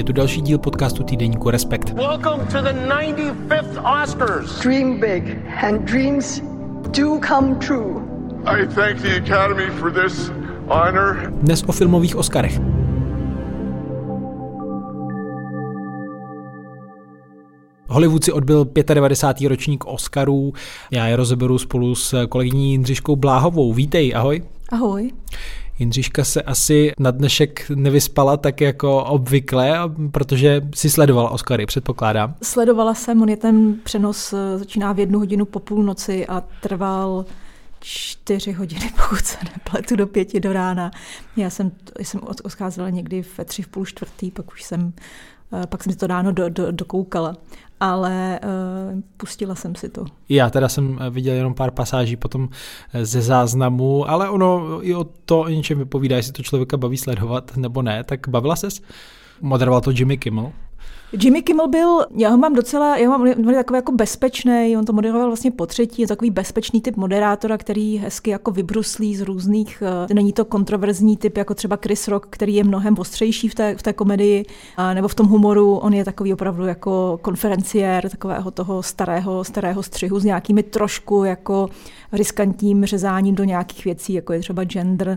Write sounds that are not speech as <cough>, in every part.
Je tu další díl podcastu týdeníku Respekt. Welcome to the 95th Oscars. Dream big and dreams do come true. I thank the Academy for this honor. Dnes o filmových Oscarech. Hollywood si odbil 95. ročník Oscarů. Já je rozeberu spolu s kolegyní Jindřiškou Bláhovou. Vítej, ahoj. Ahoj. Jindřiška se asi na dnešek nevyspala tak jako obvykle, protože si sledovala Oscary, předpokládám. Sledovala jsem, on je ten přenos eh, začíná v jednu hodinu po půlnoci a trval čtyři hodiny, <laughs> pokud se nepletu, do pěti do rána. Já jsem, jsem odcházela někdy ve tři v půl čtvrtý, pak už jsem pak jsem si to ráno do, do, dokoukala ale uh, pustila jsem si to. Já teda jsem eh, viděl jenom pár pasáží potom eh, ze záznamu, ale ono i o to o něčem vypovídá, jestli to člověka baví sledovat nebo ne, tak bavila ses? Moderoval to Jimmy Kimmel? Jimmy Kimmel byl, já ho mám docela, já ho mám takový jako bezpečný, on to moderoval vlastně po třetí, je takový bezpečný typ moderátora, který hezky jako vybruslí z různých, uh, není to kontroverzní typ jako třeba Chris Rock, který je mnohem ostřejší v té, v té komedii, uh, nebo v tom humoru, on je takový opravdu jako konferenciér takového toho starého, starého střihu s nějakými trošku jako riskantním řezáním do nějakých věcí, jako je třeba gender. Uh,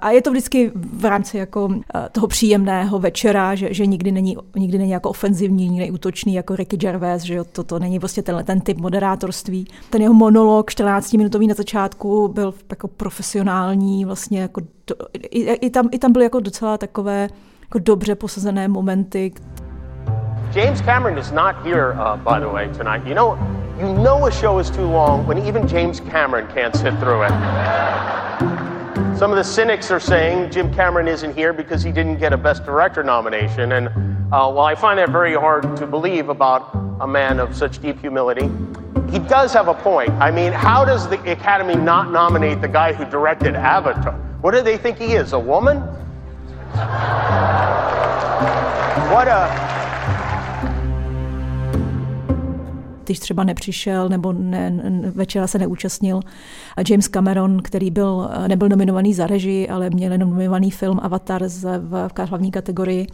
a je to vždycky v rámci jako uh, toho příjemného večera, že, že nikdy není, nikdy není jako ofenzivní, neútočný jako Ricky Gervais, že jo, to, to není vlastně tenhle ten typ moderátorství. Ten jeho monolog 14-minutový na začátku byl jako profesionální, vlastně jako do, i, i, tam, i tam byly jako docela takové jako dobře posazené momenty. James Cameron is not here, uh, by the way, tonight. You know, you know a show is too long when even James Cameron can't sit through it. Some of the cynics are saying Jim Cameron isn't here because he didn't get a Best Director nomination. And uh, while I find that very hard to believe about a man of such deep humility, he does have a point. I mean, how does the Academy not nominate the guy who directed Avatar? What do they think he is, a woman? What a když třeba nepřišel nebo ne, večera se neúčastnil. A James Cameron, který byl, nebyl nominovaný za režii, ale měl nominovaný film Avatar v, v hlavní kategorii,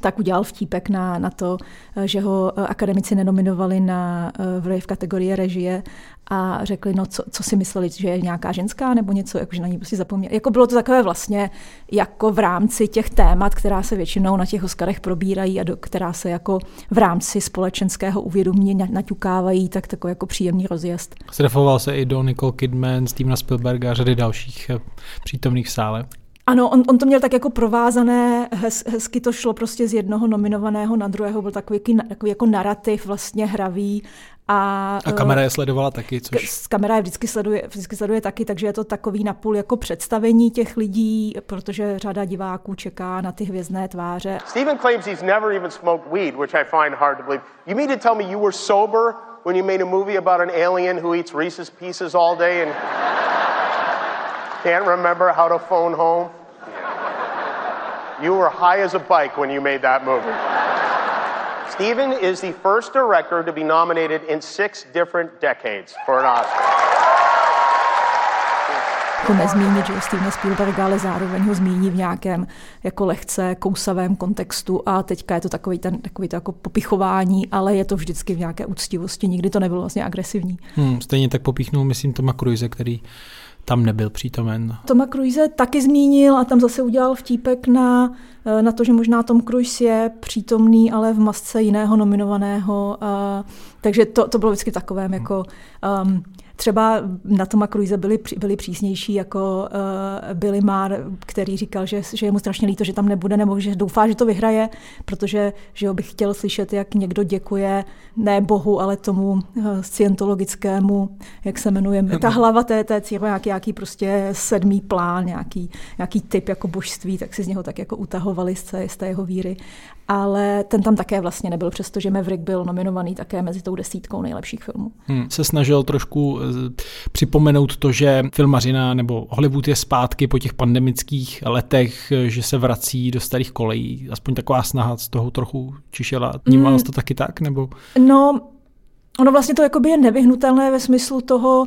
tak udělal vtípek na, na to, že ho akademici nenominovali na, v, v kategorii režie a řekli, no co, co si mysleli, že je nějaká ženská nebo něco, jakože na ní prostě zapomněli. Jako bylo to takové vlastně jako v rámci těch témat, která se většinou na těch Oscarech probírají a do, která se jako v rámci společenského uvědomění naťukávají, tak takový jako příjemný rozjezd. Srefoval se i do Nicole Kidman, Stevena Spielberga a řady dalších eh, přítomných v sále. Ano, on, on to měl tak jako provázané, hez, hezky to šlo prostě z jednoho nominovaného na druhého, byl takový, takový jako narrativ vlastně hravý. A, a kamera je sledovala taky, což... Kamera je vždycky sleduje, vždycky sleduje taky, takže je to takový napůl jako představení těch lidí, protože řada diváků čeká na ty hvězdné tváře. Stephen claims he's never even smoked weed, which I find hard to believe. You mean to tell me you were sober when you made a movie about an alien who eats Reese's Pieces all day and... Can't remember how to phone home? You were high as a bike when you made that movie. Steven is the first director to be nominated in six different decades for an Oscar. Jako nezmínit, že Steven Spielberg, ale zároveň ho zmíní v nějakém jako lehce kousavém kontextu a teďka je to takový, ten, takový to jako popichování, ale je to vždycky v nějaké úctivosti, nikdy to nebylo vlastně agresivní. Hmm, stejně tak popíchnul, myslím, Toma Cruise, který tam nebyl přítomen. Toma Cruise taky zmínil a tam zase udělal vtípek na, eh, na to, že možná Tom Cruise je přítomný, ale v masce jiného nominovaného. A, takže to, to bylo vždycky takovém jako um, Třeba na Toma Cruise byli, byli přísnější jako uh, Billy Marr, který říkal, že, že je mu strašně líto, že tam nebude, nebo že doufá, že to vyhraje, protože že bych chtěl slyšet, jak někdo děkuje ne Bohu, ale tomu uh, scientologickému, jak se jmenuje, <laughs> ta hlava té, té církve, nějaký, nějaký prostě sedmý plán, nějaký, nějaký typ jako božství, tak si z něho tak jako utahovali z té, z té jeho víry. Ale ten tam také vlastně nebyl, přestože Maverick byl nominovaný také mezi tou desítkou nejlepších filmů. Hmm, se snažil trošku připomenout to, že filmařina nebo Hollywood je zpátky po těch pandemických letech, že se vrací do starých kolejí. Aspoň taková snaha z toho trochu čišela. Vnímala mm. to taky tak? Nebo? No, Ono vlastně to jakoby je nevyhnutelné ve smyslu toho uh,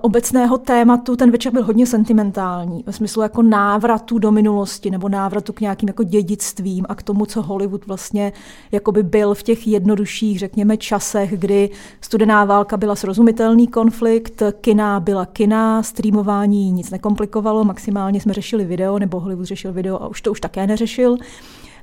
obecného tématu. Ten večer byl hodně sentimentální, ve smyslu jako návratu do minulosti nebo návratu k nějakým jako dědictvím a k tomu, co Hollywood vlastně jakoby byl v těch jednodušších, řekněme, časech, kdy studená válka byla srozumitelný konflikt, kina byla kina, streamování nic nekomplikovalo, maximálně jsme řešili video, nebo Hollywood řešil video a už to už také neřešil.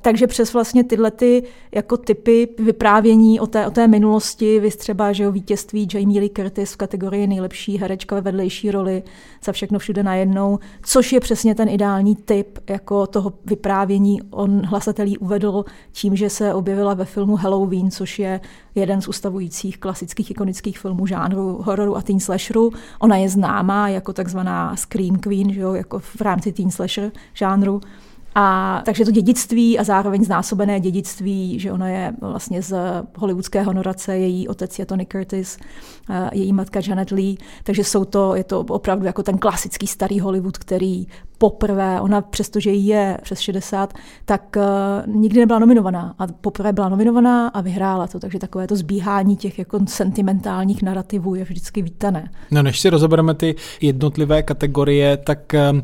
Takže přes vlastně tyhle ty jako typy vyprávění o té, o té minulosti, vy třeba, že o vítězství Jamie Lee Curtis v kategorii nejlepší herečka ve vedlejší roli za všechno všude najednou, což je přesně ten ideální typ jako toho vyprávění. On hlasatelí uvedl tím, že se objevila ve filmu Halloween, což je jeden z ustavujících klasických ikonických filmů žánru hororu a teen slasheru. Ona je známá jako takzvaná Scream Queen, že jo, jako v rámci teen slasher žánru. A takže to dědictví a zároveň znásobené dědictví, že ona je vlastně z hollywoodské honorace, její otec je Tony Curtis, její matka Janet Lee, takže jsou to, je to opravdu jako ten klasický starý Hollywood, který poprvé, ona přestože je přes 60, tak uh, nikdy nebyla nominovaná. A poprvé byla nominovaná a vyhrála to. Takže takové to zbíhání těch jako sentimentálních narrativů je vždycky vítané. No než si rozebereme ty jednotlivé kategorie, tak uh,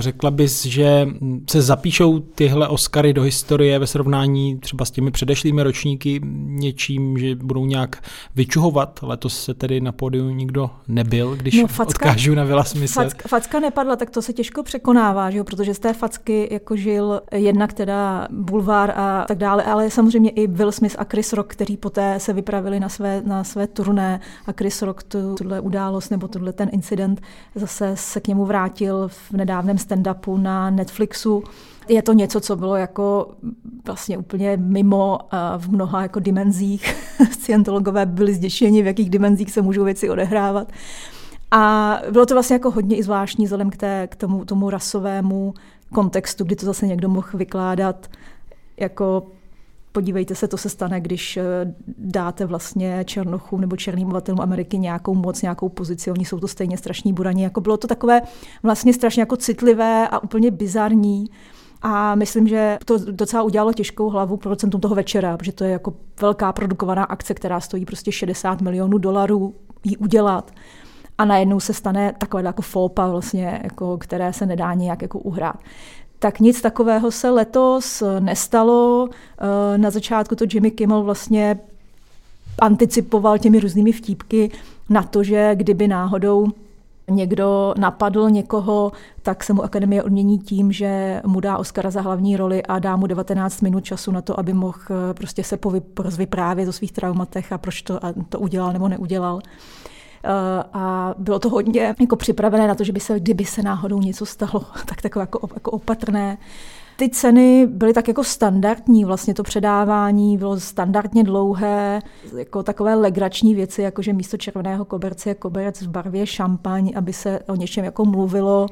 řekla bys, že se zapíšou tyhle Oscary do historie ve srovnání třeba s těmi předešlými ročníky něčím, že budou nějak vyčuhovat. Letos se tedy na pódiu nikdo nebyl, když no, facka, odkážu na Vila Smise. Facka, facka nepadla, tak to se těžko překonává, že jo? protože z té facky jako žil jednak teda Bulvár a tak dále, ale samozřejmě i Will Smith a Chris Rock, který poté se vypravili na své, na své turné a Chris Rock tu, tuhle událost nebo tuhle ten incident zase se k němu vrátil v nedávném stand-upu na Netflixu je to něco, co bylo jako vlastně úplně mimo v mnoha jako dimenzích. <laughs> Scientologové byli zděšeni, v jakých dimenzích se můžou věci odehrávat. A bylo to vlastně jako hodně i zvláštní vzhledem k, té, k tomu, tomu rasovému kontextu, kdy to zase někdo mohl vykládat jako podívejte se, to se stane, když eh, dáte vlastně černochům nebo černým obyvatelům Ameriky nějakou moc, nějakou pozici, oni jsou to stejně strašní buraní. Jako bylo to takové vlastně strašně jako citlivé a úplně bizarní. A myslím, že to docela udělalo těžkou hlavu procentům toho večera, protože to je jako velká produkovaná akce, která stojí prostě 60 milionů dolarů ji udělat. A najednou se stane takové jako fopa, vlastně, jako, které se nedá nějak jako uhrát. Tak nic takového se letos nestalo. Eh, na začátku to Jimmy Kimmel vlastně anticipoval těmi různými vtípky na to, že kdyby náhodou někdo napadl někoho, tak se mu akademie odmění tím, že mu dá Oscara za hlavní roli a dá mu 19 minut času na to, aby mohl eh, prostě se vyprávět o svých traumatech a proč to, a to udělal nebo neudělal. Eh, a bylo to hodně jako připravené na to, že by se, kdyby se náhodou něco stalo, <laughs> tak takové jako, jako opatrné ty ceny byly tak jako standardní, vlastně to předávání bylo standardně dlouhé, jako takové legrační věci, jako že místo červeného koberce je koberec v barvě šampaň, aby se o něčem jako mluvilo.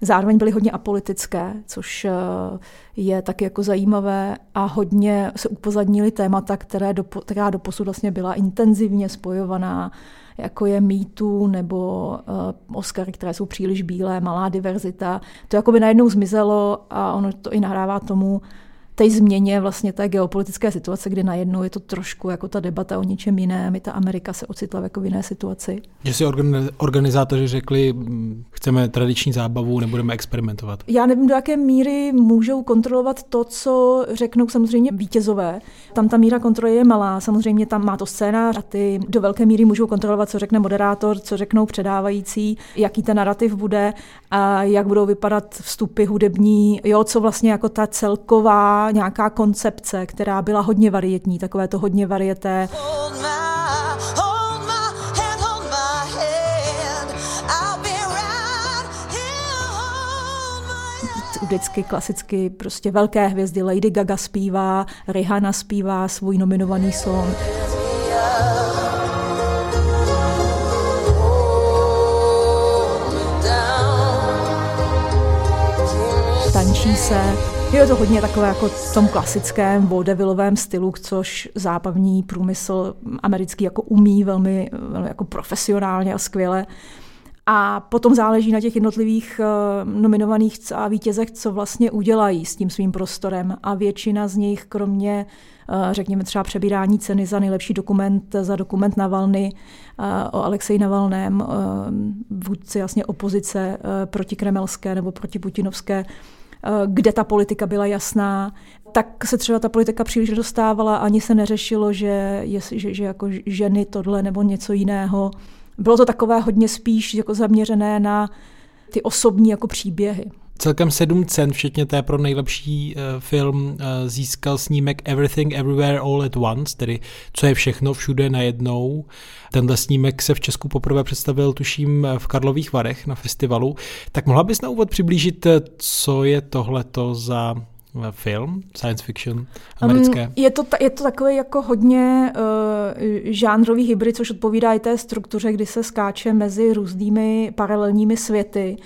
Zároveň byly hodně apolitické, což eh, je taky jako zajímavé a hodně se upozadnili témata, které do, která vlastně byla intenzivně spojovaná jako je mýtu nebo uh, Oscary, které jsou příliš bílé, malá diverzita. To jako by najednou zmizelo a ono to i nahrává tomu, té změně vlastně té geopolitické situace, kdy najednou je to trošku jako ta debata o něčem jiném, i ta Amerika se ocitla jako v jiné situaci. Že si organizátoři řekli, chceme tradiční zábavu, nebudeme experimentovat. Já nevím, do jaké míry můžou kontrolovat to, co řeknou samozřejmě vítězové. Tam ta míra kontroly je malá, samozřejmě tam má to scénář a ty do velké míry můžou kontrolovat, co řekne moderátor, co řeknou předávající, jaký ten narrativ bude a jak budou vypadat vstupy hudební, jo, co vlastně jako ta celková nějaká koncepce, která byla hodně varietní, takové to hodně varieté. vždycky klasicky prostě velké hvězdy. Lady Gaga zpívá, Rihanna zpívá svůj nominovaný song. Tančí se. Je to hodně takové jako v tom klasickém vaudevillovém stylu, což zábavní průmysl americký jako umí velmi, velmi jako profesionálně a skvěle. A potom záleží na těch jednotlivých nominovaných a vítězech, co vlastně udělají s tím svým prostorem. A většina z nich, kromě řekněme třeba přebírání ceny za nejlepší dokument, za dokument Navalny o Alexeji Navalném, vůdci vlastně opozice protikremelské nebo protiputinovské, kde ta politika byla jasná, tak se třeba ta politika příliš dostávala, ani se neřešilo, že, je, že, že jako ženy tohle nebo něco jiného. Bylo to takové hodně spíš jako zaměřené na ty osobní jako příběhy. Celkem sedm cen, včetně té pro nejlepší uh, film, uh, získal snímek Everything Everywhere All at Once, tedy co je všechno všude najednou. Tenhle snímek se v Česku poprvé představil, tuším, v Karlových Varech na festivalu. Tak mohla bys na úvod přiblížit, co je tohleto za film, science fiction, americké? Um, je, to, je to takový jako hodně uh, žánrový hybrid, což odpovídá i té struktuře, kdy se skáče mezi různými paralelními světy.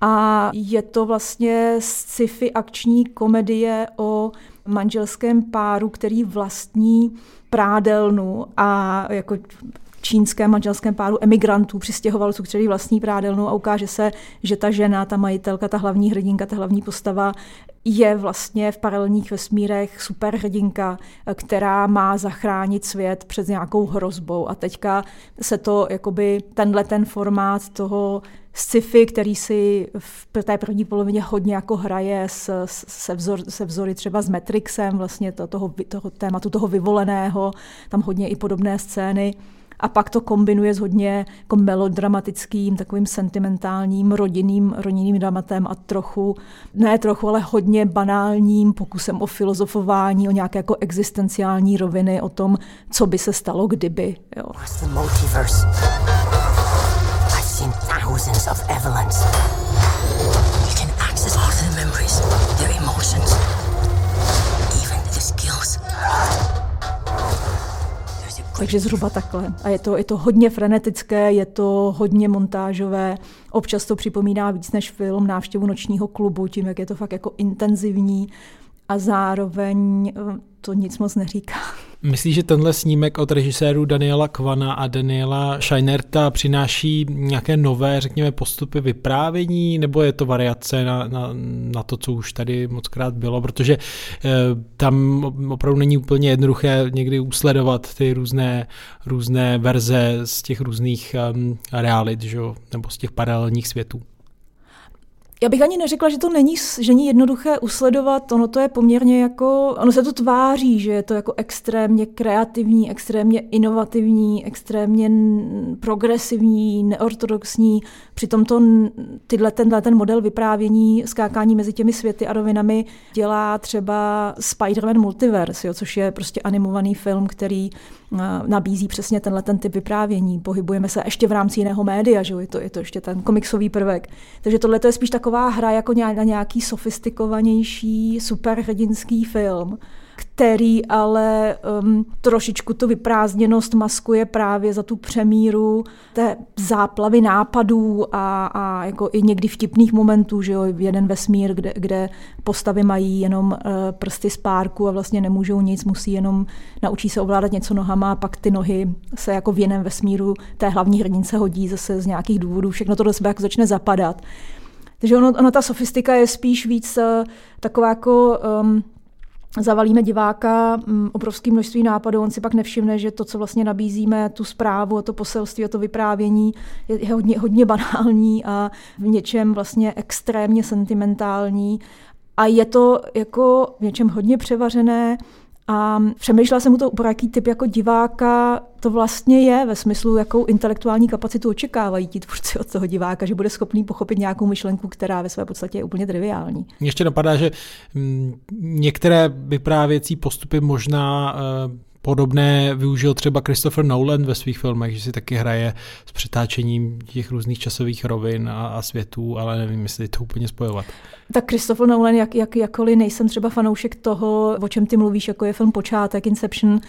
A je to vlastně sci-fi akční komedie o manželském páru, který vlastní prádelnu a jako čínském manželském páru emigrantů, přistěhovalců, který vlastní prádelnu a ukáže se, že ta žena, ta majitelka, ta hlavní hrdinka, ta hlavní postava je vlastně v paralelních vesmírech superhrdinka, která má zachránit svět před nějakou hrozbou. A teďka se to, jakoby tenhle ten formát toho sci-fi, který si v té první polovině hodně jako hraje se, se, vzor, se vzory třeba s Matrixem, vlastně to, toho, toho tématu toho vyvoleného, tam hodně i podobné scény a pak to kombinuje s hodně jako melodramatickým, takovým sentimentálním, rodinným, rodinným dramatem a trochu, ne trochu, ale hodně banálním pokusem o filozofování, o nějaké jako existenciální roviny, o tom, co by se stalo, kdyby. Jo. Thousands of Evelyns. You can access all their memories, their emotions, even the skills. Takže zhruba takhle. A je to, je to hodně frenetické, je to hodně montážové. Občas to připomíná víc než film Návštěvu nočního klubu, tím, jak je to fakt jako intenzivní a zároveň eh, to nic moc neříká. Myslíš, že tenhle snímek od režisérů Daniela Kvana a Daniela Scheinerta přináší nějaké nové, řekněme, postupy vyprávění, nebo je to variace na, na, na to, co už tady moc krát bylo, protože e, tam opravdu není úplně jednoduché někdy usledovat ty různé, různé verze z těch různých um, realit, že, nebo z těch paralelních světů. Já bych ani neřekla, že to není, že není jednoduché usledovat, ono to je poměrně jako, ono se to tváří, že je to jako extrémně kreativní, extrémně inovativní, extrémně progresivní, neortodoxní. Přitom to, tyhle, tenhle ten model vyprávění, skákání mezi těmi světy a rovinami dělá třeba Spider-Man Multiverse, jo, což je prostě animovaný film, který nabízí přesně tenhle ten typ vyprávění. Pohybujeme se ještě v rámci jiného média, že je to, je to ještě ten komiksový prvek. Takže tohle je spíš taková hra jako na nějaký sofistikovanější superhrdinský film který ale um, trošičku tu vyprázdněnost maskuje právě za tu přemíru té záplavy nápadů a, a jako i někdy vtipných momentů, že jo, jeden vesmír, kde, kde postavy mají jenom uh, prsty z párku a vlastně nemůžou nic, musí jenom naučí se ovládat něco nohama a pak ty nohy se jako v jiném vesmíru té hlavní hrdince hodí zase z nějakých důvodů, všechno to do sebe jako začne zapadat. Takže ono, ono ta sofistika je spíš víc uh, taková jako um, zavalíme diváka mm, obrovským množství nápadů, on si pak nevšimne, že to, co vlastně nabízíme, tu zprávu a to poselství a to vyprávění je hodně, hodně banální a v něčem vlastně extrémně sentimentální. A je to jako v něčem hodně převařené, a přemýšlela jsem mu to, pro jaký typ jako diváka to vlastně je, ve smyslu, jakou intelektuální kapacitu očekávají ti tvůrci od toho diváka, že bude schopný pochopit nějakou myšlenku, která ve své podstatě je úplně triviální. Ještě napadá, že mm, některé vyprávěcí postupy možná eh, Podobné využil třeba Christopher Nolan ve svých filmech, že si taky hraje s přetáčením těch různých časových rovin a, a světů, ale nevím, jestli to úplně spojovat. Tak Christopher Nolan, jak, jak, jakkoliv nejsem třeba fanoušek toho, o čem ty mluvíš, jako je film Počátek, Inception, uh,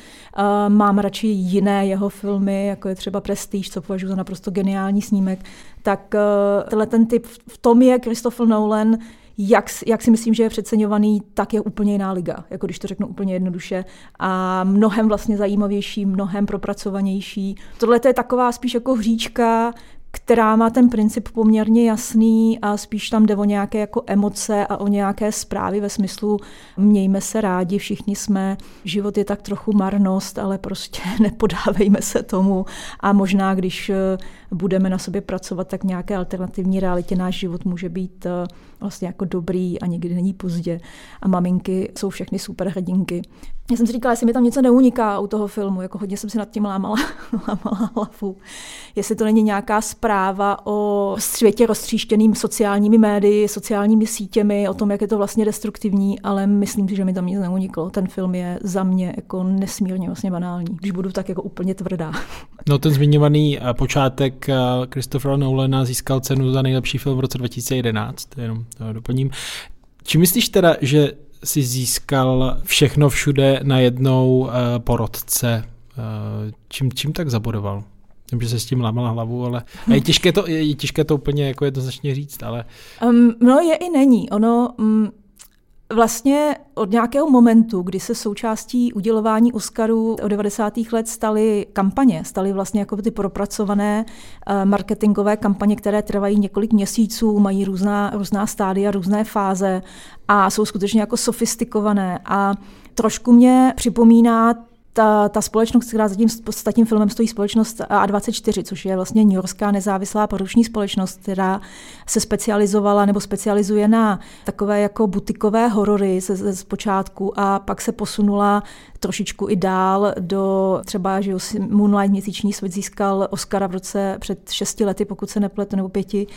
mám radši jiné jeho filmy, jako je třeba Prestige, co považuji za naprosto geniální snímek, tak uh, tenhle ten typ, v tom je Christopher Nolan jak, jak si myslím, že je přeceňovaný, tak je úplně jiná liga, jako když to řeknu úplně jednoduše. A mnohem vlastně zajímavější, mnohem propracovanější. Tohle je taková spíš jako hříčka která má ten princip poměrně jasný a spíš tam jde o nějaké jako emoce a o nějaké zprávy ve smyslu mějme se rádi, všichni jsme, život je tak trochu marnost, ale prostě <laughs> nepodávejme se tomu a možná, když eh, budeme na sobě pracovat, tak nějaké alternativní realitě náš život může být eh, vlastně jako dobrý a někdy není pozdě. A maminky jsou všechny super hrdinky. Já jsem si říkala, jestli mi tam něco neuniká u toho filmu, jako hodně jsem si nad tím lámala, <laughs> lámala hlavu. Jestli to není nějaká zpráva o světě roztříštěným sociálními médii, sociálními sítěmi, o tom, jak je to vlastně destruktivní, ale myslím si, že mi tam nic neuniklo. Ten film je za mě jako nesmírně vlastně banální, když budu tak jako úplně tvrdá. <laughs> No ten zmiňovaný eh, počátek eh, Christophera Nolana získal cenu za nejlepší film v roce 2011, jenom to doplním. Či myslíš teda, že si získal všechno všude na jednou uh, porodce. Uh, čím, čím tak zabodoval? Vím, že se s tím lámala hlavu, ale je těžké to, je, je těžké to úplně jako jednoznačně říct, ale... Um, no je i není. Ono, um, Vlastně od nějakého momentu, kdy se součástí udělování Oscarů od 90. let staly kampaně, staly vlastně jako ty propracované eh, marketingové kampaně, které trvají několik měsíců, mají různá, různá stádia, různé fáze a jsou skutečně jako sofistikované. A trošku mě připomíná ta, ta společnost, která za tím, tím filmem stojí společnost A24, což je vlastně New Yorkská nezávislá poruční společnost, která se specializovala nebo specializuje na takové jako butikové horory ze, ze zpočátku a pak se posunula trošičku i dál do třeba, že Moonlight měsíční svět získal Oscara v roce před šesti lety, pokud se nepletu, nebo pěti,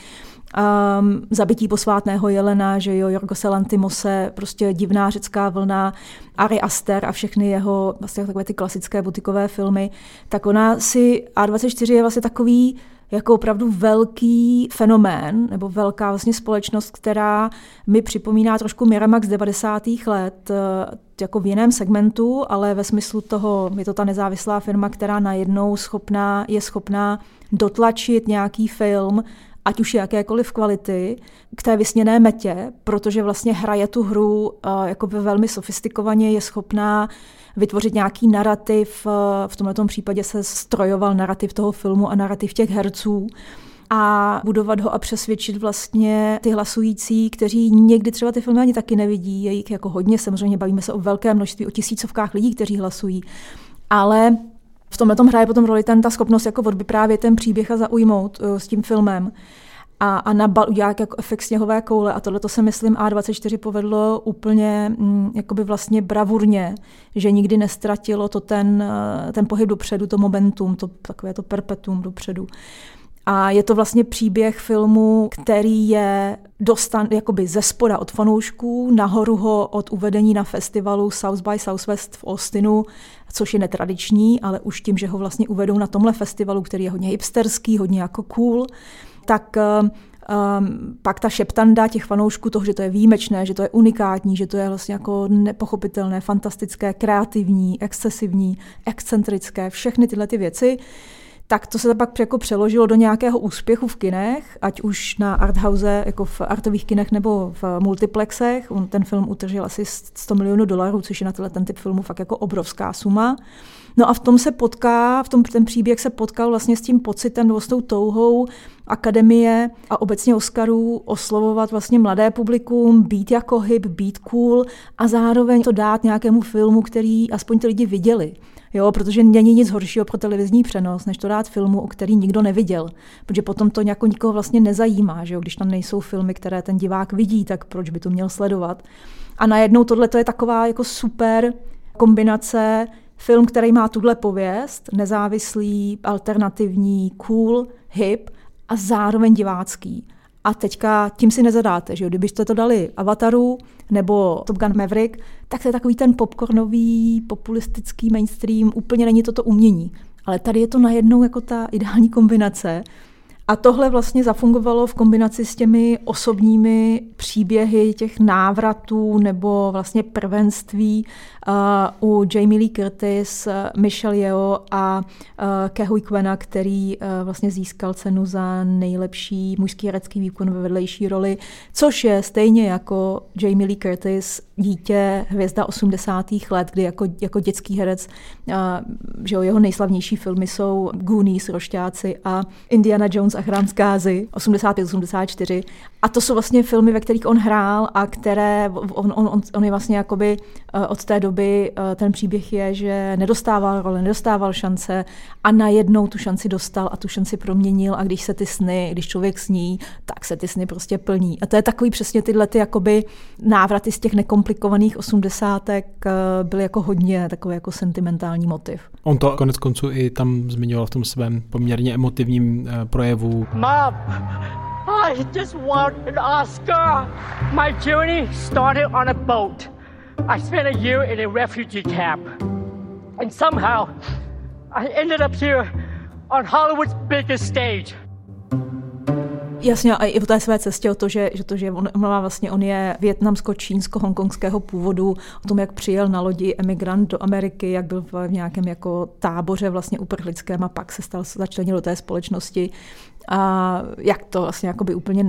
um, zabití posvátného jelena, že jo, Jorgose Lantimose, prostě divná řecká vlna, Ari Aster a všechny jeho vlastně takové ty klasické butikové filmy, tak ona si, A24 je vlastně takový jako opravdu velký fenomén, nebo velká vlastně společnost, která mi připomíná trošku Miramax 90. let, eh, jako v jiném segmentu, ale ve smyslu toho, je to ta nezávislá firma, která najednou schopná, je schopná dotlačit nějaký film ať už jakékoliv kvality, k té vysněné metě, protože vlastně hraje tu hru uh, velmi sofistikovaně, je schopná vytvořit nějaký narrativ, uh, v tomto případě se strojoval narrativ toho filmu a narrativ těch herců, a budovat ho a přesvědčit vlastně ty hlasující, kteří někdy třeba ty filmy ani taky nevidí, je jich jako hodně, samozřejmě bavíme se o velké množství, o tisícovkách lidí, kteří hlasují, ale v tomhle tom hraje potom roli ten, ta schopnost jako odvyprávět ten příběh a zaujmout uh, s tím filmem a, a nabal udělat jako efekt sněhové koule. A tohle to se, myslím, A24 povedlo úplně mm, vlastně bravurně, že nikdy nestratilo to ten, eh, ten pohyb dopředu, to momentum, to takové to perpetuum dopředu. A je to vlastně příběh filmu, který je dostan jakoby ze spoda od fanoušků, nahoru ho od uvedení na festivalu South by Southwest v Austinu, což je netradiční, ale už tím, že ho vlastně uvedou na tomhle festivalu, který je hodně hipsterský, hodně jako cool, tak um, pak ta šeptanda těch fanoušků toho, že to je výjimečné, že to je unikátní, že to je vlastně jako nepochopitelné, fantastické, kreativní, excesivní, excentrické, všechny tyhle ty věci, tak to se pak jako přeložilo do nějakého úspěchu v kinech, ať už na arthouse, jako v artových kinech nebo v multiplexech. On ten film utržil asi 100 milionů dolarů, což je na tenhle ten typ filmu fakt jako obrovská suma. No a v tom se potká, v tom ten příběh se potkal vlastně s tím pocitem nebo s tou touhou akademie a obecně Oscarů oslovovat vlastně mladé publikum, být jako hip, být cool a zároveň to dát nějakému filmu, který aspoň ty lidi viděli. Jo, protože není nic horšího pro televizní přenos, než to dát filmu, o který nikdo neviděl. Protože potom to nějako nikoho vlastně nezajímá, že jo? když tam nejsou filmy, které ten divák vidí, tak proč by to měl sledovat. A najednou tohle je taková jako super kombinace film, který má tuhle pověst, nezávislý, alternativní, cool, hip a zároveň divácký. A teďka tím si nezadáte, že jo? Kdybyste to dali Avataru nebo Top Gun Maverick, tak to je takový ten popcornový, populistický mainstream, úplně není to to umění. Ale tady je to najednou jako ta ideální kombinace, a tohle vlastně zafungovalo v kombinaci s těmi osobními příběhy těch návratů nebo vlastně prvenství u Jamie Lee Curtis, Michelle Yeoh a uh, Kehui Kwena, který vlastně získal cenu za nejlepší mužský herecký výkon ve vedlejší roli, což je stejně jako Jamie Lee Curtis dítě hvězda 80. let, kdy jako, jako dětský herec, že jo, jeho nejslavnější filmy jsou Goonies, Rošťáci a Indiana Jones Zachrám zkázy, 85-84. A to jsou vlastně filmy, ve kterých on hrál a které, on, on, on, on je vlastně jakoby eh, od té doby, eh, ten příběh je, že nedostával role, nedostával šance a najednou tu šanci dostal a tu šanci proměnil a když se ty sny, když člověk sní, tak se ty sny prostě plní. A to je takový přesně tyhle ty jakoby návraty z těch nekomplikovaných osmdesátek eh, byly jako hodně takový jako sentimentální motiv. On to konec konců i tam zmiňoval v tom svém poměrně emotivním projevu. Mom, I just want an Oscar. My journey started on a boat. I spent a year in a refugee camp. And somehow, I ended up here on Hollywood's biggest stage. Jasně, a i v té své cestě o to, že, že to, že on, má vlastně, on je větnamsko-čínsko-hongkongského původu, o tom, jak přijel na lodi emigrant do Ameriky, jak byl v nějakém jako táboře vlastně uprchlickém a pak se stal, začlenil do té společnosti a jak to vlastně jakoby úplně,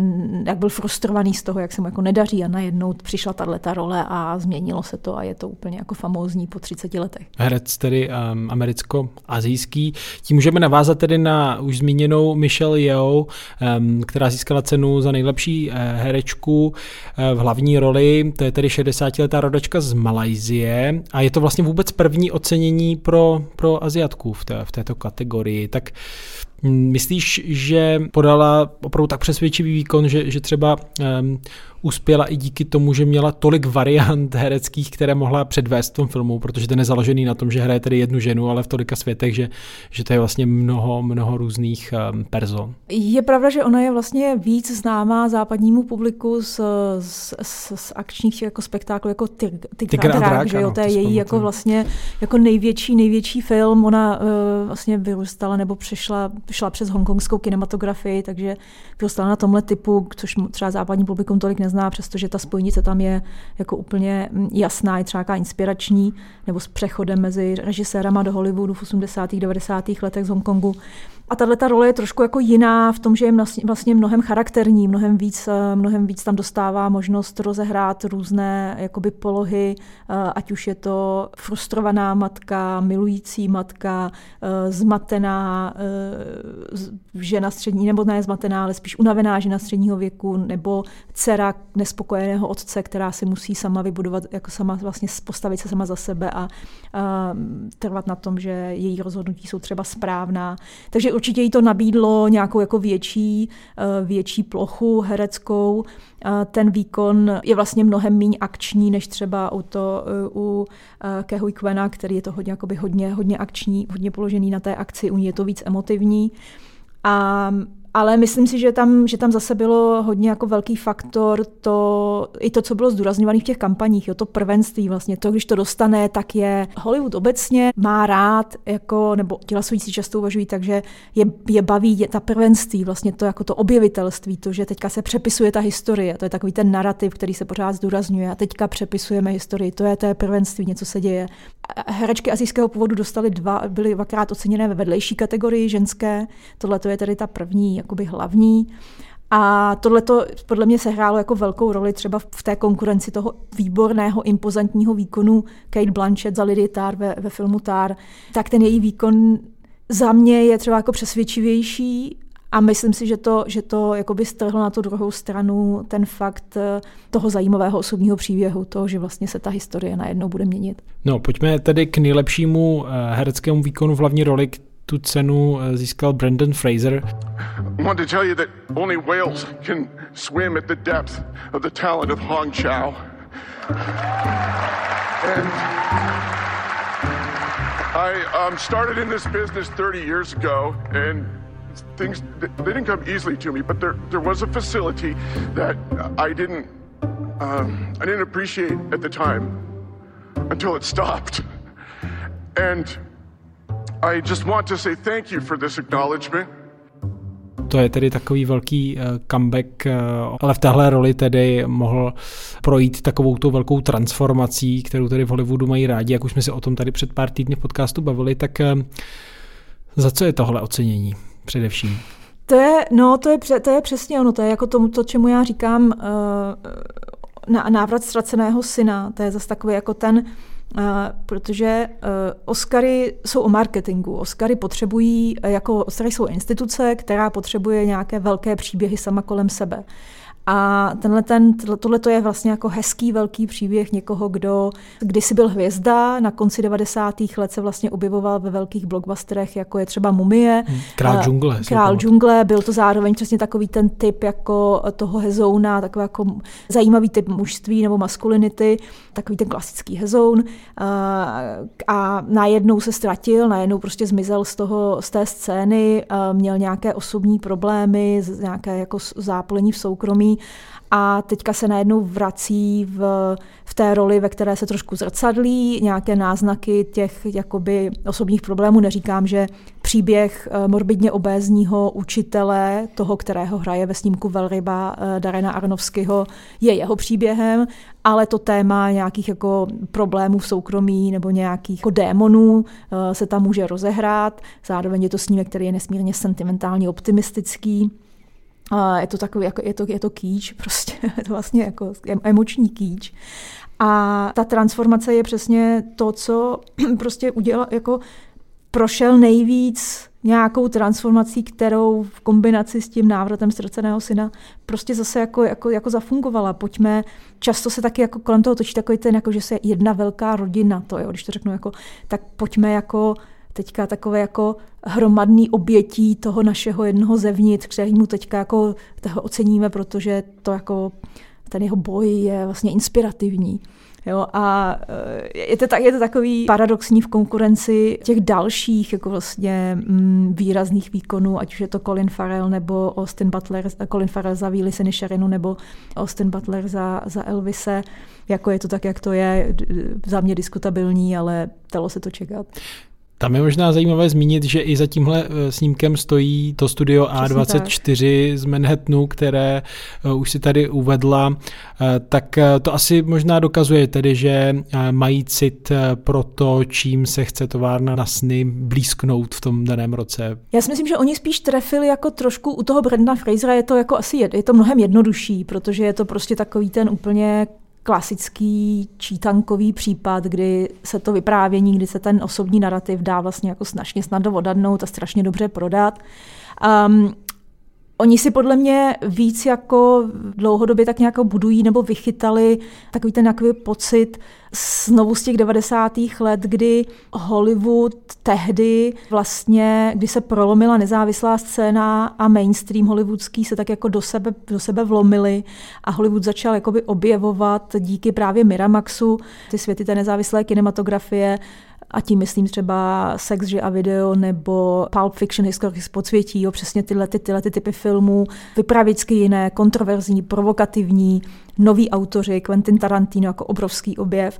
jak byl frustrovaný z toho, jak se mu jako nedaří a najednou přišla tato role a změnilo se to a je to úplně jako famózní po 30 letech. Herec tedy um, americko-azijský. Tím můžeme navázat tedy na už zmíněnou Michelle Yeoh, um, která získala cenu za nejlepší uh, herečku uh, v hlavní roli. To je tedy 60-letá rodačka z Malajzie a je to vlastně vůbec první ocenění pro, pro Aziatku v, té, v této kategorii. Tak Myslíš, že podala opravdu tak přesvědčivý výkon, že, že třeba um, uspěla i díky tomu, že měla tolik variant hereckých, které mohla předvést v tom filmu, protože ten je založený na tom, že hraje tedy jednu ženu, ale v tolika světech, že, že to je vlastně mnoho, mnoho různých um, person. Je pravda, že ona je vlastně víc známá západnímu publiku z, z, z, z akčních jako spektáklů jako Tigra a drák, že jo, to je její jako vlastně jako největší, největší film. Ona uh, vlastně vyrůstala nebo přešla, šla přes hongkongskou kinematografii, takže vyrůstala na tomhle typu, což třeba západní publikum tolik nezná přestože ta spojnice tam je jako úplně jasná, je třeba inspirační, nebo s přechodem mezi režisérama do Hollywoodu v 80. 90. letech z Hongkongu. A tahle ta role je trošku jako jiná v tom, že je vlastně mnohem charakterní, mnohem víc, eh, mnohem víc tam dostává možnost rozehrát různé jakoby polohy, eh, ať už je to frustrovaná matka, milující matka, eh, zmatená žena střední, nebo ne zmatená, ale spíš unavená žena středního věku, nebo dcera nespokojeného otce, která si musí sama vybudovat, jako sama vlastně postavit se sama za sebe a, a trvat na tom, že její rozhodnutí jsou třeba správná. Takže určitě jí to nabídlo nějakou jako větší, eh, větší plochu hereckou. Ten výkon je vlastně mnohem méně akční, než třeba u, to, eh, u eh, Kehui Quena, který je to hodně, jakoby hodně, hodně akční, hodně položený na té akci, u ní je to víc emotivní. A ale myslím si, že tam, že tam zase bylo hodně jako velký faktor to, i to, co bylo zdůrazňované v těch kampaních, jo, to prvenství vlastně, to, když to dostane, tak je Hollywood obecně má rád, jako, nebo tělasující často uvažují tak, že je, je baví je ta prvenství, vlastně to jako to objevitelství, to, že teďka se přepisuje ta historie, to je takový ten narrativ, který se pořád zdůrazňuje a teďka přepisujeme historii, to je to je prvenství, něco se děje. Herečky azijského původu dostali dva, byly dvakrát oceněné ve vedlejší kategorii ženské, tohle to je tedy ta první jakoby hlavní. A tohle to podle mě sehrálo jako velkou roli třeba v té konkurenci toho výborného, impozantního výkonu Kate Blanchett za Lily Tar ve, ve filmu Tar. Tak ten její výkon za mě je třeba jako přesvědčivější a myslím si, že to, že to jakoby strhlo na tu druhou stranu ten fakt eh, toho zajímavého osobního příběhu, toho, že vlastně se ta historie najednou bude měnit. No, pojďme tedy k nejlepšímu eh, hereckému výkonu v hlavní roli, tu cenu eh, získal Brandon Fraser. I want to tell you that only whales can swim at the depth of the talent of Hong Chao. And I um, started in this business 30 years ago, and things they didn't come easily to me. But there there was a facility that I didn't um, I didn't appreciate at the time until it stopped, and I just want to say thank you for this acknowledgement. To je tedy takový velký uh, comeback, uh, ale v téhle roli tedy mohl projít takovou tou velkou transformací, kterou tedy v Hollywoodu mají rádi, jak už jsme se o tom tady před pár týdny v podcastu bavili, tak uh, za co je tohle ocenění především? To je, no, to je, to je přesně ono, to je jako tomu, to, čemu já říkám uh, návrat ztraceného syna, to je zase takový jako ten, Uh, protože uh, Oscary jsou o marketingu. Oscary potřebují, jako Oscary jsou instituce, která potřebuje nějaké velké příběhy sama kolem sebe. A tenhle ten, tohle to je vlastně jako hezký velký příběh někoho, kdo kdysi byl hvězda, na konci 90. let se vlastně objevoval ve velkých blockbusterech, jako je třeba Mumie. Hmm, Král džungle. Král džungle, byl to zároveň přesně takový ten typ jako toho hezouna, takový jako zajímavý typ mužství nebo maskulinity, takový ten klasický hezoun. A najednou se ztratil, najednou prostě zmizel z, toho, z té scény, měl nějaké osobní problémy, nějaké jako zápolení v soukromí a teďka se najednou vrací v, v té roli, ve které se trošku zrcadlí, nějaké náznaky těch jakoby osobních problémů. Neříkám, že příběh eh, morbidně obézního učitele, toho, kterého hraje ve snímku Velryba eh, Darena Arnovského, je jeho příběhem, ale to téma nějakých jako problémů v soukromí nebo nějakých jako démonů eh, se tam může rozehrát. Zároveň je to snímek, který je nesmírně sentimentální, optimistický. A je to takový, jako, je to, je to kýč, <laughs> prostě, je to vlastně jako emoční kýč. A ta transformace je přesně to, co <clears throat> prostě udělal, jako prošel nejvíc nějakou transformací, kterou v kombinaci s tím návratem ztraceného syna prostě zase jako, jako, jako zafungovala. Pojďme, často se taky jako kolem toho točí takový ten, jako, že se jedna velká rodina, to jo, když to řeknu, jako, tak pojďme jako teďka takové jako hromadný obětí toho našeho jednoho zevnitř, který mu teďka jako toho oceníme, protože to jako ten jeho boj je vlastně inspirativní. Jo, a eh, je to, tak, je to takový paradoxní v konkurenci těch dalších jako vlastně mm, výrazných výkonů, ať už je to Colin Farrell nebo Austin Butler, Colin Farrell za Víly Sherinu nebo Austin Butler za, za Elvise. Jako je to tak, jak to je, za mě diskutabilní, ale dalo se to čekat. Tam je možná zajímavé zmínit, že i za tímhle eh, snímkem stojí to studio A24 z Manhattanu, které eh, už si tady uvedla, eh, tak to asi možná dokazuje tedy, že mají cit pro to, čím se chce továrna na sny blízknout v tom daném roce. Já si myslím, že oni spíš trefili jako trošku u toho Brenda Frasera. Je to jako asi je, je to mnohem jednodušší, protože je to prostě takový ten úplně klasický čítankový případ, kdy se to vyprávění, kdy se ten osobní narrativ dá vlastně jako snažně snadno odadnout a strašně dobře prodat. Um, Oni si podle mě víc jako dlouhodobě tak nějak budují nebo vychytali takový ten nějaký pocit znovu z těch 90. let, kdy Hollywood tehdy vlastně, kdy se prolomila nezávislá scéna a mainstream hollywoodský se tak jako do sebe, do sebe vlomili a Hollywood začal jakoby objevovat díky právě Miramaxu ty světy té nezávislé kinematografie a tím myslím třeba Sex, že a video nebo Pulp Fiction, historicky podsvětí, jo, přesně tyhle, ty, tyhle ty typy filmů, vypravicky jiné, kontroverzní, provokativní, noví autoři, Quentin Tarantino jako obrovský objev.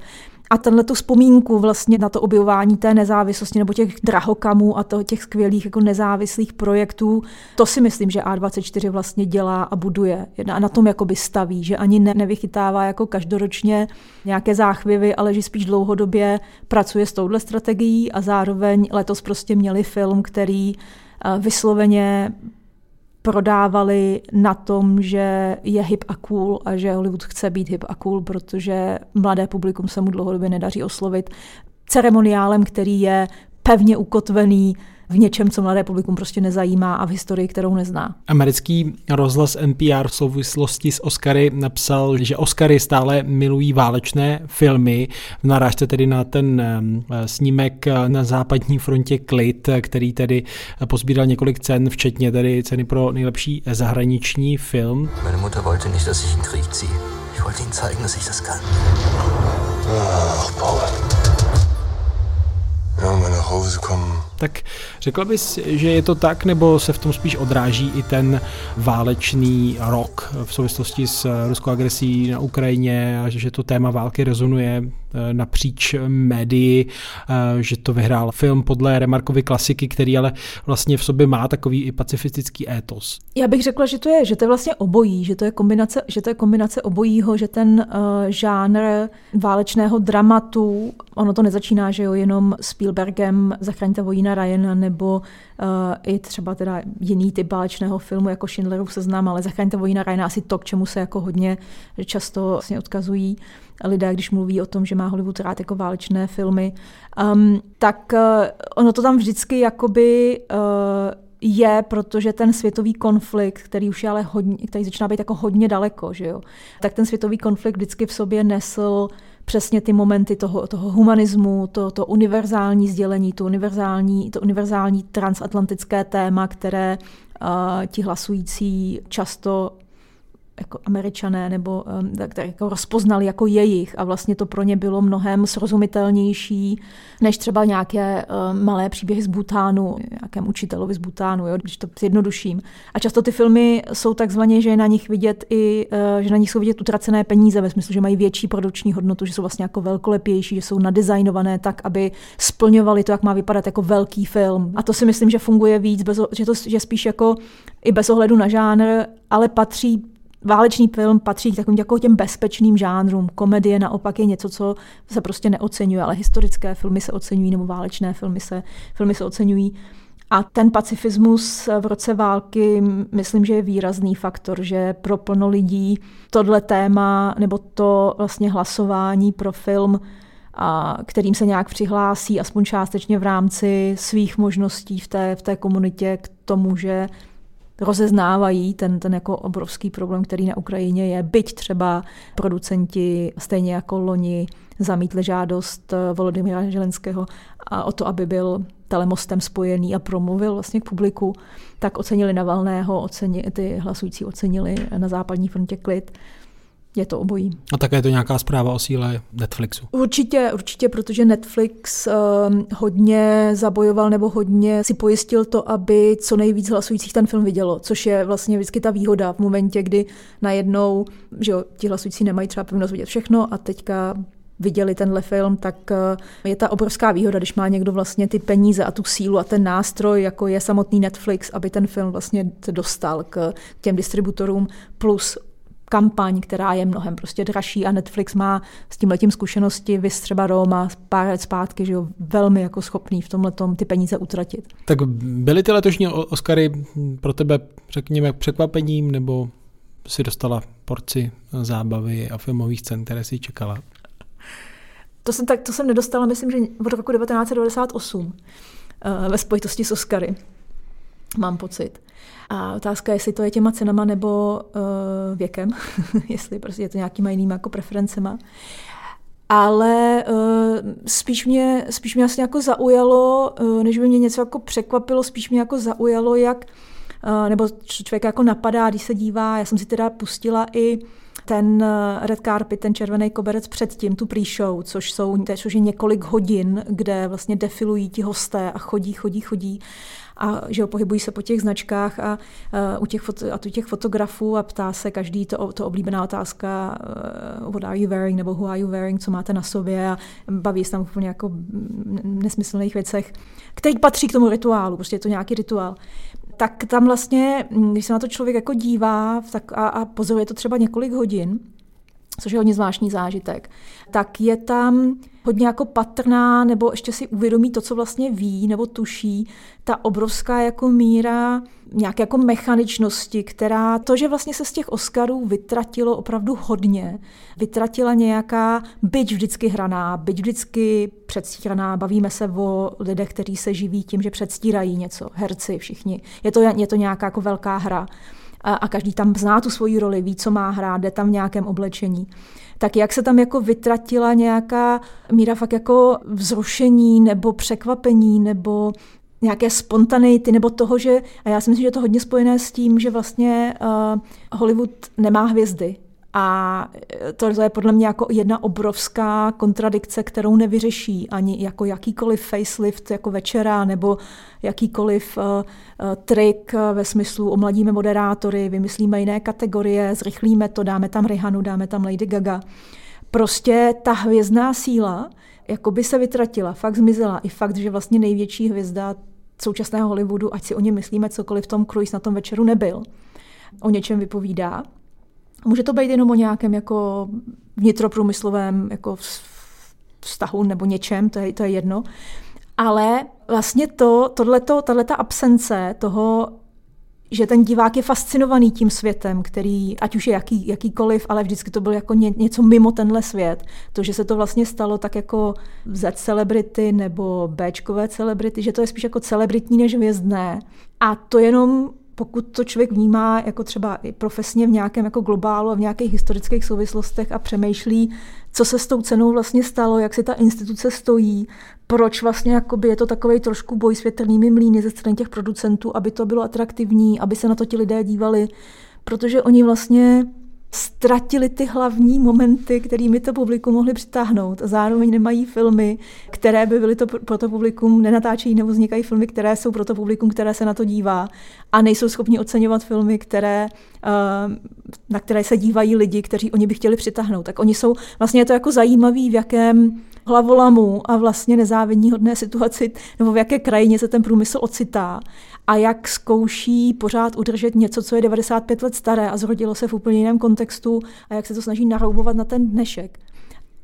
A tenhle tu vzpomínku vlastně na to objevování té nezávislosti nebo těch drahokamů a to, těch skvělých jako nezávislých projektů, to si myslím, že A24 vlastně dělá a buduje. A na tom jakoby staví, že ani ne, nevychytává jako každoročně nějaké záchvěvy, ale že spíš dlouhodobě pracuje s touhle strategií a zároveň letos prostě měli film, který eh, vysloveně prodávali na tom, že je hip a cool a že Hollywood chce být hip a cool, protože mladé publikum se mu dlouhodobě nedaří oslovit ceremoniálem, který je pevně ukotvený v něčem, co mladé publikum prostě nezajímá a v historii, kterou nezná. Americký rozhlas NPR v souvislosti s Oscary napsal, že Oscary stále milují válečné filmy, v narážce tedy na ten snímek na západní frontě Klid, který tedy pozbíral několik cen, včetně tedy ceny pro nejlepší zahraniční film. Meine Mutter wollte nicht, dass ich in Krieg ziehe. Ich wollte ihnen zeigen, dass ich das kann. Ach, Paul. Ja, meine Hause kommen tak řekla bys, že je to tak, nebo se v tom spíš odráží i ten válečný rok v souvislosti s ruskou agresí na Ukrajině a že to téma války rezonuje eh, napříč médii, eh, že to vyhrál film podle Remarkovy klasiky, který ale vlastně v sobě má takový i pacifistický étos. Já bych řekla, že to je, že to je vlastně obojí, že to je kombinace, že to je kombinace obojího, že ten uh, žánr válečného dramatu, ono to nezačíná, že jo, jenom Spielbergem Zachraňte vojína Jamesa Ryana nebo uh, i třeba teda jiný typ bálečného filmu jako Schindlerův seznam, ale Zachraňte vojína Ryana asi to, k čemu se jako hodně často vlastně odkazují lidé, když mluví o tom, že má Hollywood rád jako válečné filmy, um, tak uh, ono to tam vždycky jakoby uh, je, protože ten světový konflikt, který už je ale hodně, který začíná být jako hodně daleko, že jo, tak ten světový konflikt vždycky v sobě nesl přesně ty momenty toho, toho humanismu, to, to univerzální sdělení, to univerzální, to univerzální transatlantické téma, které uh, ti hlasující často jako američané nebo tak, tak jako rozpoznali jako jejich a vlastně to pro ně bylo mnohem srozumitelnější než třeba nějaké malé příběhy z Butánu, nějakém učitelovi z Butánu, jo, když to zjednoduším. A často ty filmy jsou takzvaně, že je na nich vidět i, uh, že na nich jsou vidět utracené peníze ve smyslu, že mají větší produkční hodnotu, že jsou vlastně jako velkolepější, že jsou nadizajnované tak, aby splňovali to, jak má vypadat jako velký film. A to si myslím, že funguje víc, bez, že to že spíš jako i bez ohledu na žánr, ale patří válečný film patří k takovým jako těm bezpečným žánrům. Komedie naopak je něco, co se prostě neocenuje, ale historické filmy se oceňují, nebo válečné filmy se, filmy se oceňují. A ten pacifismus v roce války, myslím, že je výrazný faktor, že pro plno lidí tohle téma nebo to vlastně hlasování pro film, a kterým se nějak přihlásí, aspoň částečně v rámci svých možností v té, v té komunitě k tomu, že rozeznávají ten, ten jako obrovský problém, který na Ukrajině je. Byť třeba producenti stejně jako loni zamítli žádost eh, Volodymyra Želenského a o to, aby byl telemostem spojený a promluvil vlastně k publiku, tak ocenili Navalného, oceni, ty hlasující ocenili na západní frontě klid je to obojí. A také je to nějaká zpráva o síle Netflixu. Určitě, určitě, protože Netflix um, hodně zabojoval nebo hodně si pojistil to, aby co nejvíc hlasujících ten film vidělo, což je vlastně vždycky ta výhoda v momentě, kdy najednou, že jo, ti hlasující nemají třeba povinnost vidět všechno a teďka viděli tenhle film, tak uh, je ta obrovská výhoda, když má někdo vlastně ty peníze a tu sílu a ten nástroj, jako je samotný Netflix, aby ten film vlastně se dostal k těm distributorům, plus kampaň, která je mnohem prostě dražší a Netflix má s tím letím zkušenosti, vys třeba Roma pár let zpátky, že jo, velmi jako schopný v tomhle ty peníze utratit. Tak byly ty letošní Oscary pro tebe, řekněme, překvapením, nebo si dostala porci zábavy a filmových scén, které si čekala? To jsem, tak, to jsem nedostala, myslím, že od roku 1998 eh, ve spojitosti s Oscary. Mám pocit. A otázka je, jestli to je těma cenama nebo uh, věkem, <laughs> jestli prostě je to nějakýma jinýma jako preferencema. Ale uh, spíš, mě, spíš mě asi jako zaujalo, uh, než by mě něco jako překvapilo, spíš mě jako zaujalo, jak, uh, nebo člověk jako napadá, když se dívá, já jsem si teda pustila i ten red carpet, ten červený koberec předtím, tu pre-show, což, jsou, což je několik hodin, kde vlastně defilují ti hosté a chodí, chodí, chodí a že ho pohybují se po těch značkách a, a u těch, foto, a u těch fotografů a ptá se každý to, to oblíbená otázka uh, what are you wearing nebo who are you wearing, co máte na sobě a baví se tam úplně jako nesmyslných věcech, který patří k tomu rituálu, prostě je to nějaký rituál. Tak tam vlastně, když se na to člověk jako dívá tak a, a pozoruje to třeba několik hodin, což je hodně zvláštní zážitek, tak je tam hodně jako patrná, nebo ještě si uvědomí to, co vlastně ví nebo tuší, ta obrovská jako míra nějaké jako mechaničnosti, která to, že vlastně se z těch Oscarů vytratilo opravdu hodně, vytratila nějaká, byť vždycky hraná, byť vždycky předstíraná, bavíme se o lidech, kteří se živí tím, že předstírají něco, herci všichni. Je to, je to nějaká jako velká hra a, každý tam zná tu svoji roli, ví, co má hrát, jde tam v nějakém oblečení. Tak jak se tam jako vytratila nějaká míra fakt jako vzrušení nebo překvapení nebo nějaké spontaneity nebo toho, že, a já si myslím, že je to hodně spojené s tím, že vlastně uh, Hollywood nemá hvězdy. A to je podle mě jako jedna obrovská kontradikce, kterou nevyřeší ani jako jakýkoliv facelift jako večera nebo jakýkoliv uh, trik ve smyslu omladíme moderátory, vymyslíme jiné kategorie, zrychlíme to, dáme tam Rihanu, dáme tam Lady Gaga. Prostě ta hvězdná síla jako by se vytratila, fakt zmizela. I fakt, že vlastně největší hvězda současného Hollywoodu, ať si o něm myslíme cokoliv, Tom Cruise na tom večeru nebyl. O něčem vypovídá. Může to být jenom o nějakém jako vnitroprůmyslovém jako vztahu nebo něčem, to je, to je jedno. Ale vlastně to, tohleto, tato absence toho že ten divák je fascinovaný tím světem, který, ať už je jaký, jakýkoliv, ale vždycky to byl jako ně, něco mimo tenhle svět. To, že se to vlastně stalo tak jako Z celebrity nebo Bčkové celebrity, že to je spíš jako celebritní než hvězdné. A to jenom pokud to člověk vnímá jako třeba i profesně v nějakém jako globálu a v nějakých historických souvislostech a přemýšlí, co se s tou cenou vlastně stalo, jak si ta instituce stojí, proč vlastně je to takový trošku boj s větrnými mlýny ze strany těch producentů, aby to bylo atraktivní, aby se na to ti lidé dívali, protože oni vlastně ztratili ty hlavní momenty, kterými to publikum mohli přitáhnout. A zároveň nemají filmy, které by byly to pro to publikum, nenatáčejí nebo vznikají filmy, které jsou pro to publikum, které se na to dívá. A nejsou schopni oceňovat filmy, které, eh, na které se dívají lidi, kteří oni by chtěli přitáhnout. Tak oni jsou, vlastně je to jako zajímavý, v jakém hlavolamu a vlastně nezávidní hodné situaci, nebo v jaké krajině se ten průmysl ocitá a jak zkouší pořád udržet něco, co je 95 let staré a zrodilo se v úplně jiném kontextu a jak se to snaží naroubovat na ten dnešek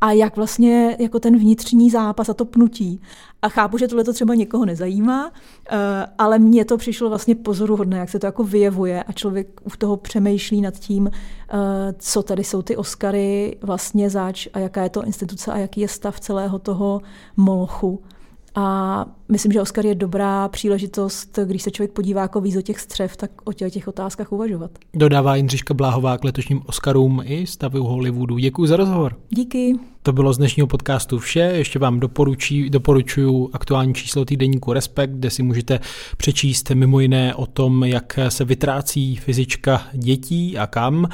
a jak vlastně jako ten vnitřní zápas a to pnutí. A chápu, že tohle to třeba někoho nezajímá, eh, ale mně to přišlo vlastně pozoruhodné, jak se to jako vyjevuje a člověk u toho přemýšlí nad tím, eh, co tady jsou ty Oscary vlastně zač a jaká je to instituce a jaký je stav celého toho molchu. A myslím, že Oscar je dobrá příležitost, když se člověk podívá jako víc do těch střev, tak o těch, těch otázkách uvažovat. Dodává Jindřiška Bláhová k letošním Oscarům i stavu Hollywoodu. Děkuji za rozhovor. Díky. To bylo z dnešního podcastu vše. Ještě vám doporučí, doporučuji aktuální číslo týdeníku Respekt, kde si můžete přečíst mimo jiné o tom, jak se vytrácí fyzička dětí a kam,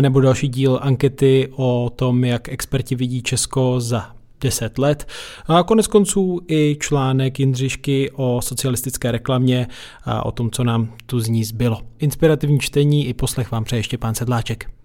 nebo další díl ankety o tom, jak experti vidí Česko za 10 let. A konec konců i článek Jindřišky o socialistické reklamě a o tom, co nám tu z ní zbylo. Inspirativní čtení i poslech vám přeje ještě pán Sedláček.